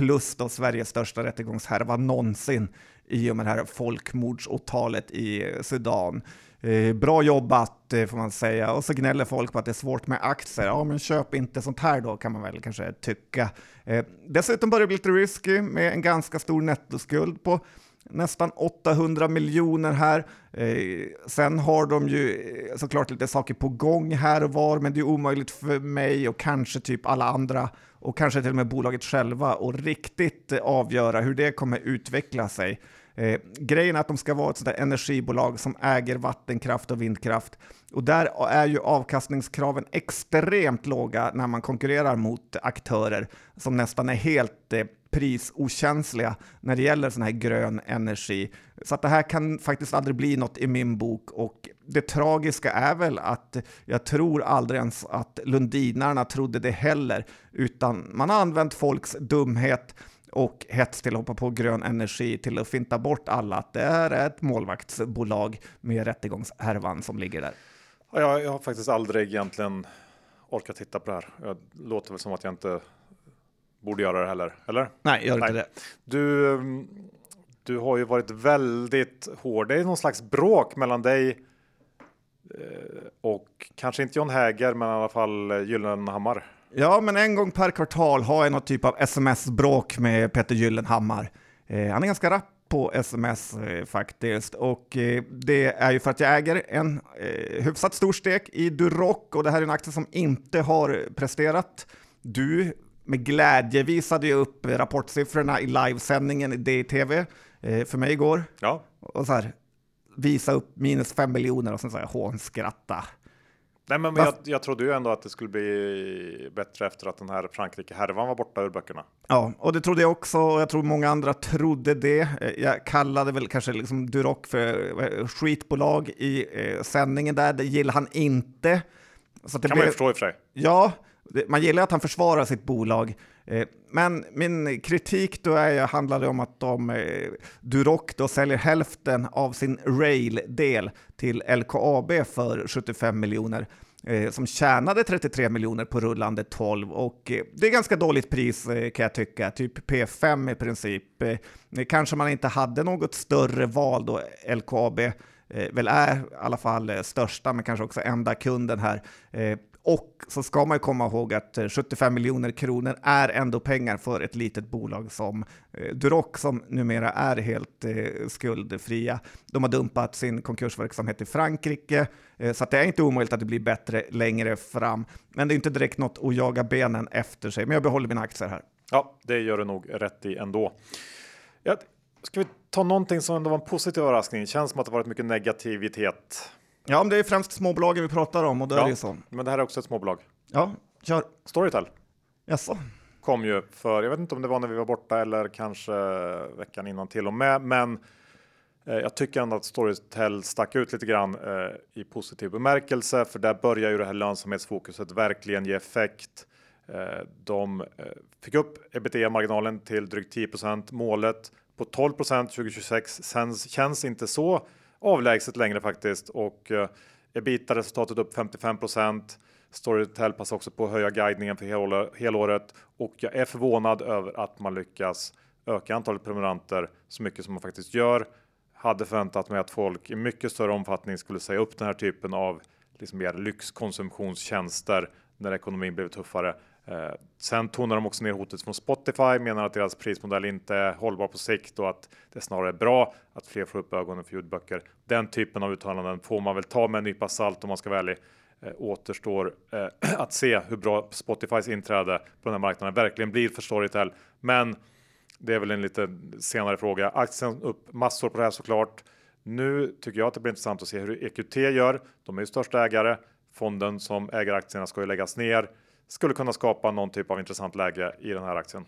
S2: plus då Sveriges största rättegångshärva någonsin i och med det här folkmordsåtalet i Sudan. Eh, bra jobbat eh, får man säga. Och så gnäller folk på att det är svårt med aktier. Ja, men köp inte sånt här då kan man väl kanske tycka. Eh, dessutom börjar det bli lite risky med en ganska stor nettoskuld på nästan 800 miljoner här. Eh, sen har de ju eh, såklart lite saker på gång här och var, men det är omöjligt för mig och kanske typ alla andra och kanske till och med bolaget själva att riktigt eh, avgöra hur det kommer utveckla sig. Eh, grejen är att de ska vara ett sådant energibolag som äger vattenkraft och vindkraft. Och där är ju avkastningskraven extremt låga när man konkurrerar mot aktörer som nästan är helt eh, prisokänsliga när det gäller sån här grön energi. Så att det här kan faktiskt aldrig bli något i min bok och det tragiska är väl att jag tror aldrig ens att lundinarna trodde det heller, utan man har använt folks dumhet och hets till att hoppa på grön energi till att finta bort alla att det är ett målvaktsbolag med rättegångshärvan som ligger där.
S1: Jag, jag har faktiskt aldrig egentligen orkat titta på det här. Det låter väl som att jag inte borde göra det heller, eller?
S2: Nej, gör inte det.
S1: Du, du har ju varit väldigt hård. Det är någon slags bråk mellan dig eh, och kanske inte John Häger, men i alla fall Gyllenhammar.
S2: Ja, men en gång per kvartal har jag något typ av sms-bråk med Peter Gyllenhammar. Eh, han är ganska rapp på sms eh, faktiskt och eh, det är ju för att jag äger en eh, hyfsat stor stek i Duroc och det här är en aktie som inte har presterat. Du med glädje visade ju upp rapportsiffrorna i livesändningen i DTV eh, för mig igår.
S1: Ja.
S2: Och så här, visa upp minus fem miljoner och sen så här hånskratta.
S1: Nej, men jag, jag trodde ju ändå att det skulle bli bättre efter att den här Frankrike-härvan var borta ur böckerna.
S2: Ja, och det trodde jag också och jag tror många andra trodde det. Eh, jag kallade väl kanske liksom Duroc för skitbolag i eh, sändningen där, det gillar han inte.
S1: Så det kan blev... man ju förstå i och för sig.
S2: Ja, man gillar att han försvarar sitt bolag. Eh, men min kritik då är, handlade om att de, eh, Duroc då säljer hälften av sin rail-del till LKAB för 75 miljoner eh, som tjänade 33 miljoner på rullande 12 och det är ganska dåligt pris kan jag tycka, typ P5 i princip. Kanske man inte hade något större val då LKAB väl är i alla fall största, men kanske också enda kunden här. Och så ska man komma ihåg att eh, 75 miljoner kronor är ändå pengar för ett litet bolag som eh, Duroc som numera är helt eh, skuldfria. De har dumpat sin konkursverksamhet i Frankrike, så det är inte omöjligt att det blir bättre längre fram. Men det är inte direkt något att jaga benen efter sig, men jag behåller mina aktier här.
S1: Ja, det gör du nog rätt i ändå. Ja, ska vi ta någonting som ändå var en positiv överraskning? Känns som att det varit mycket negativitet.
S2: Ja, men det är främst småbolagen vi pratar om och då ja, är det så.
S1: Men det här är också ett småbolag.
S2: Ja, kör.
S1: Storytel.
S2: Jaså?
S1: Kom ju för, jag vet inte om det var när vi var borta eller kanske veckan innan till och med, men eh, jag tycker ändå att Storytel stack ut lite grann eh, i positiv bemärkelse, för där börjar ju det här lönsamhetsfokuset verkligen ge effekt. Eh, de eh, fick upp ebitda-marginalen till drygt 10% Målet på 12% 2026 känns inte så avlägset längre faktiskt och eh, ebitda-resultatet upp 55% Storytel passar också på att höja guidningen för helåret och jag är förvånad över att man lyckas öka antalet prenumeranter så mycket som man faktiskt gör. Hade förväntat mig att folk i mycket större omfattning skulle säga upp den här typen av liksom mer lyxkonsumtionstjänster när ekonomin blev tuffare. Eh, sen tonar de också ner hotet från Spotify, menar att deras prismodell inte är hållbar på sikt och att det snarare är bra att fler får upp ögonen för ljudböcker. Den typen av uttalanden får man väl ta med en nypa salt om man ska vara ärlig. Eh, återstår eh, att se hur bra Spotifys inträde på den här marknaden verkligen blir för Storytel. Men det är väl en lite senare fråga. Aktien upp massor på det här såklart. Nu tycker jag att det blir intressant att se hur EQT gör. De är ju största ägare. Fonden som äger aktierna ska ju läggas ner skulle kunna skapa någon typ av intressant läge i den här aktien.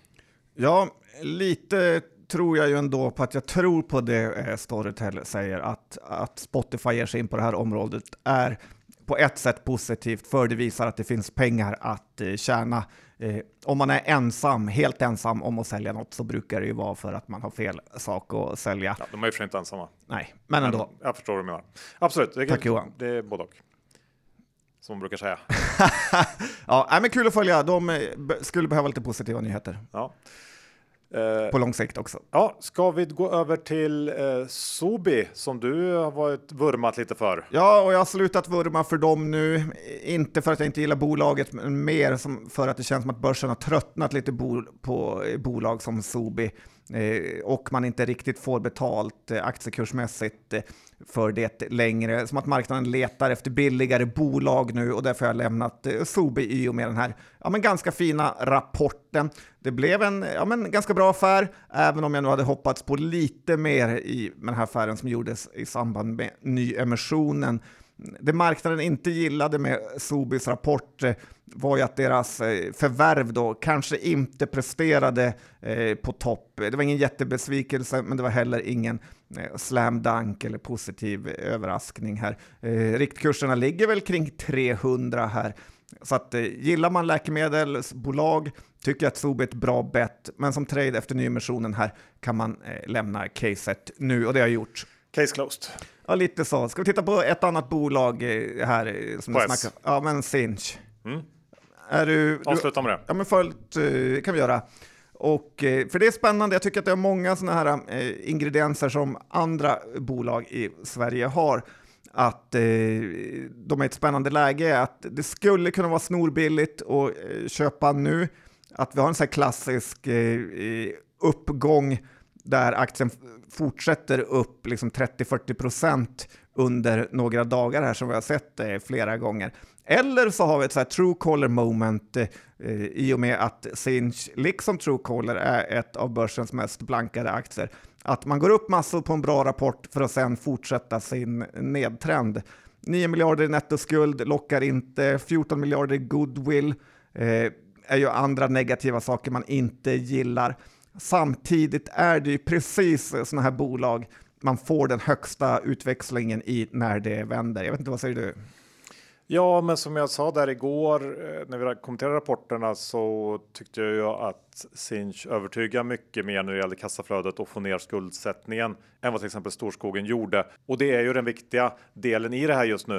S2: Ja, lite tror jag ju ändå på att jag tror på det eh, Storytel säger att, att Spotify ger sig in på det här området är på ett sätt positivt för det visar att det finns pengar att eh, tjäna. Eh, om man är ensam, helt ensam om att sälja något så brukar det ju vara för att man har fel sak att sälja.
S1: Ja, de är ju för inte ensamma.
S2: Nej, men ändå. Men
S1: jag förstår vad du menar. Absolut.
S2: Det, Tack Johan.
S1: Det är både och som man brukar säga.
S2: ja, men kul att följa. De eh, skulle behöva lite positiva nyheter.
S1: Ja.
S2: Eh, på lång sikt också.
S1: Ja, ska vi gå över till eh, Sobi som du har varit vurmat lite för?
S2: Ja, och jag har slutat vurma för dem nu. Inte för att jag inte gillar bolaget, men mer som för att det känns som att börsen har tröttnat lite bo på bolag som Sobi. Eh, och man inte riktigt får betalt eh, aktiekursmässigt eh, för det längre. Som att marknaden letar efter billigare bolag nu och därför har jag lämnat Sobi i och med den här ja, men ganska fina rapporten. Det blev en ja, men ganska bra affär, även om jag nu hade hoppats på lite mer i den här affären som gjordes i samband med nyemissionen. Det marknaden inte gillade med Sobis rapport var ju att deras eh, förvärv då kanske inte presterade eh, på topp. Det var ingen jättebesvikelse, men det var heller ingen eh, slam dunk eller positiv överraskning här. Riktkurserna ligger väl kring 300 här. Så att gillar man läkemedelsbolag, tycker att Sobi är ett bra bett, men som trade efter nyemissionen här kan man lämna caset nu och det har jag gjort.
S1: Case closed.
S2: Ja, lite så. Ska vi titta på ett annat bolag här som du snackar Ja, men Sinch. Mm.
S1: Är du, Avsluta med det.
S2: Ja, men följt eh, kan vi göra. Och, eh, för det är spännande, jag tycker att det är många sådana här eh, ingredienser som andra bolag i Sverige har. Att eh, de är ett spännande läge, att det skulle kunna vara snorbilligt att eh, köpa nu. Att vi har en sån här klassisk uppgång där aktien fortsätter upp liksom 30-40 procent under några dagar här som vi har sett flera gånger. Eller så har vi ett så här true caller moment eh, i och med att Sinch, liksom Truecaller, är ett av börsens mest blankade aktier. Att man går upp massor på en bra rapport för att sedan fortsätta sin nedtrend. 9 miljarder i nettoskuld lockar inte, 14 miljarder i goodwill eh, är ju andra negativa saker man inte gillar. Samtidigt är det ju precis sådana här bolag man får den högsta utväxlingen i när det vänder. Jag vet inte, vad säger du?
S1: Ja, men som jag sa där igår eh, när vi kommenterade rapporterna så tyckte jag ju att Sinch övertygar mycket mer när det gäller kassaflödet och få ner skuldsättningen än vad till exempel Storskogen gjorde. Och det är ju den viktiga delen i det här just nu.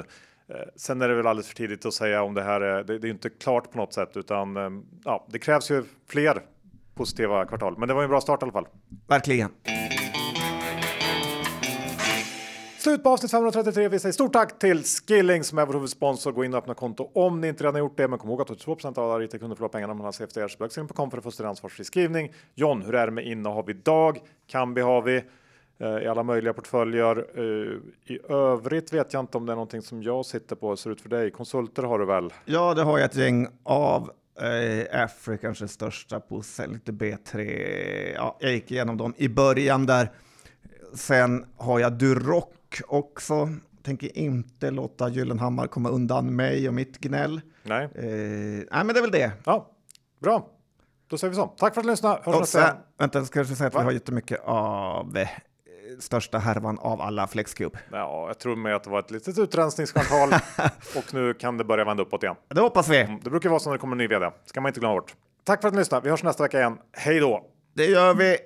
S1: Eh, sen är det väl alldeles för tidigt att säga om det här är. Det, är inte klart på något sätt, utan eh, ja, det krävs ju fler positiva kvartal. Men det var en bra start i alla fall.
S2: Verkligen.
S1: Slut på avsnitt 533. Vi säger stort tack till Skilling som är vår huvudsponsor. Gå in och öppna konto om ni inte redan har gjort det. Men kom ihåg att 82% av alla rita kunder förlorar pengarna om man har CFDR. Så besök på för att få sin ansvarsfri skrivning. John, hur är det med innehav idag? Kambi har vi eh, i alla möjliga portföljer. Eh, I övrigt vet jag inte om det är någonting som jag sitter på. Hur Ser ut för dig? Konsulter har du väl?
S2: Ja, det har jag ett gäng av. Eh, Afri kanske största på lite B3. Ja, jag gick igenom dem i början där. Sen har jag Duroc också. Tänker inte låta Gyllenhammar komma undan mig och mitt gnäll.
S1: Nej.
S2: Eh, nej, men det är väl det.
S1: Ja, bra. Då säger vi så. Tack för att du lyssnade. Hörs
S2: Och sen, vänta, jag ska säga att
S1: Va?
S2: vi har jättemycket av eh, största härvan av alla Flexcube.
S1: Ja, jag tror med att det var ett litet utrensningskvartal och nu kan det börja vända uppåt igen.
S2: Det hoppas vi.
S1: Det brukar vara så när det kommer en ny vd. ska man inte glömma bort. Tack för att ni lyssnade. Vi hörs nästa vecka igen. Hej då!
S2: Det gör vi.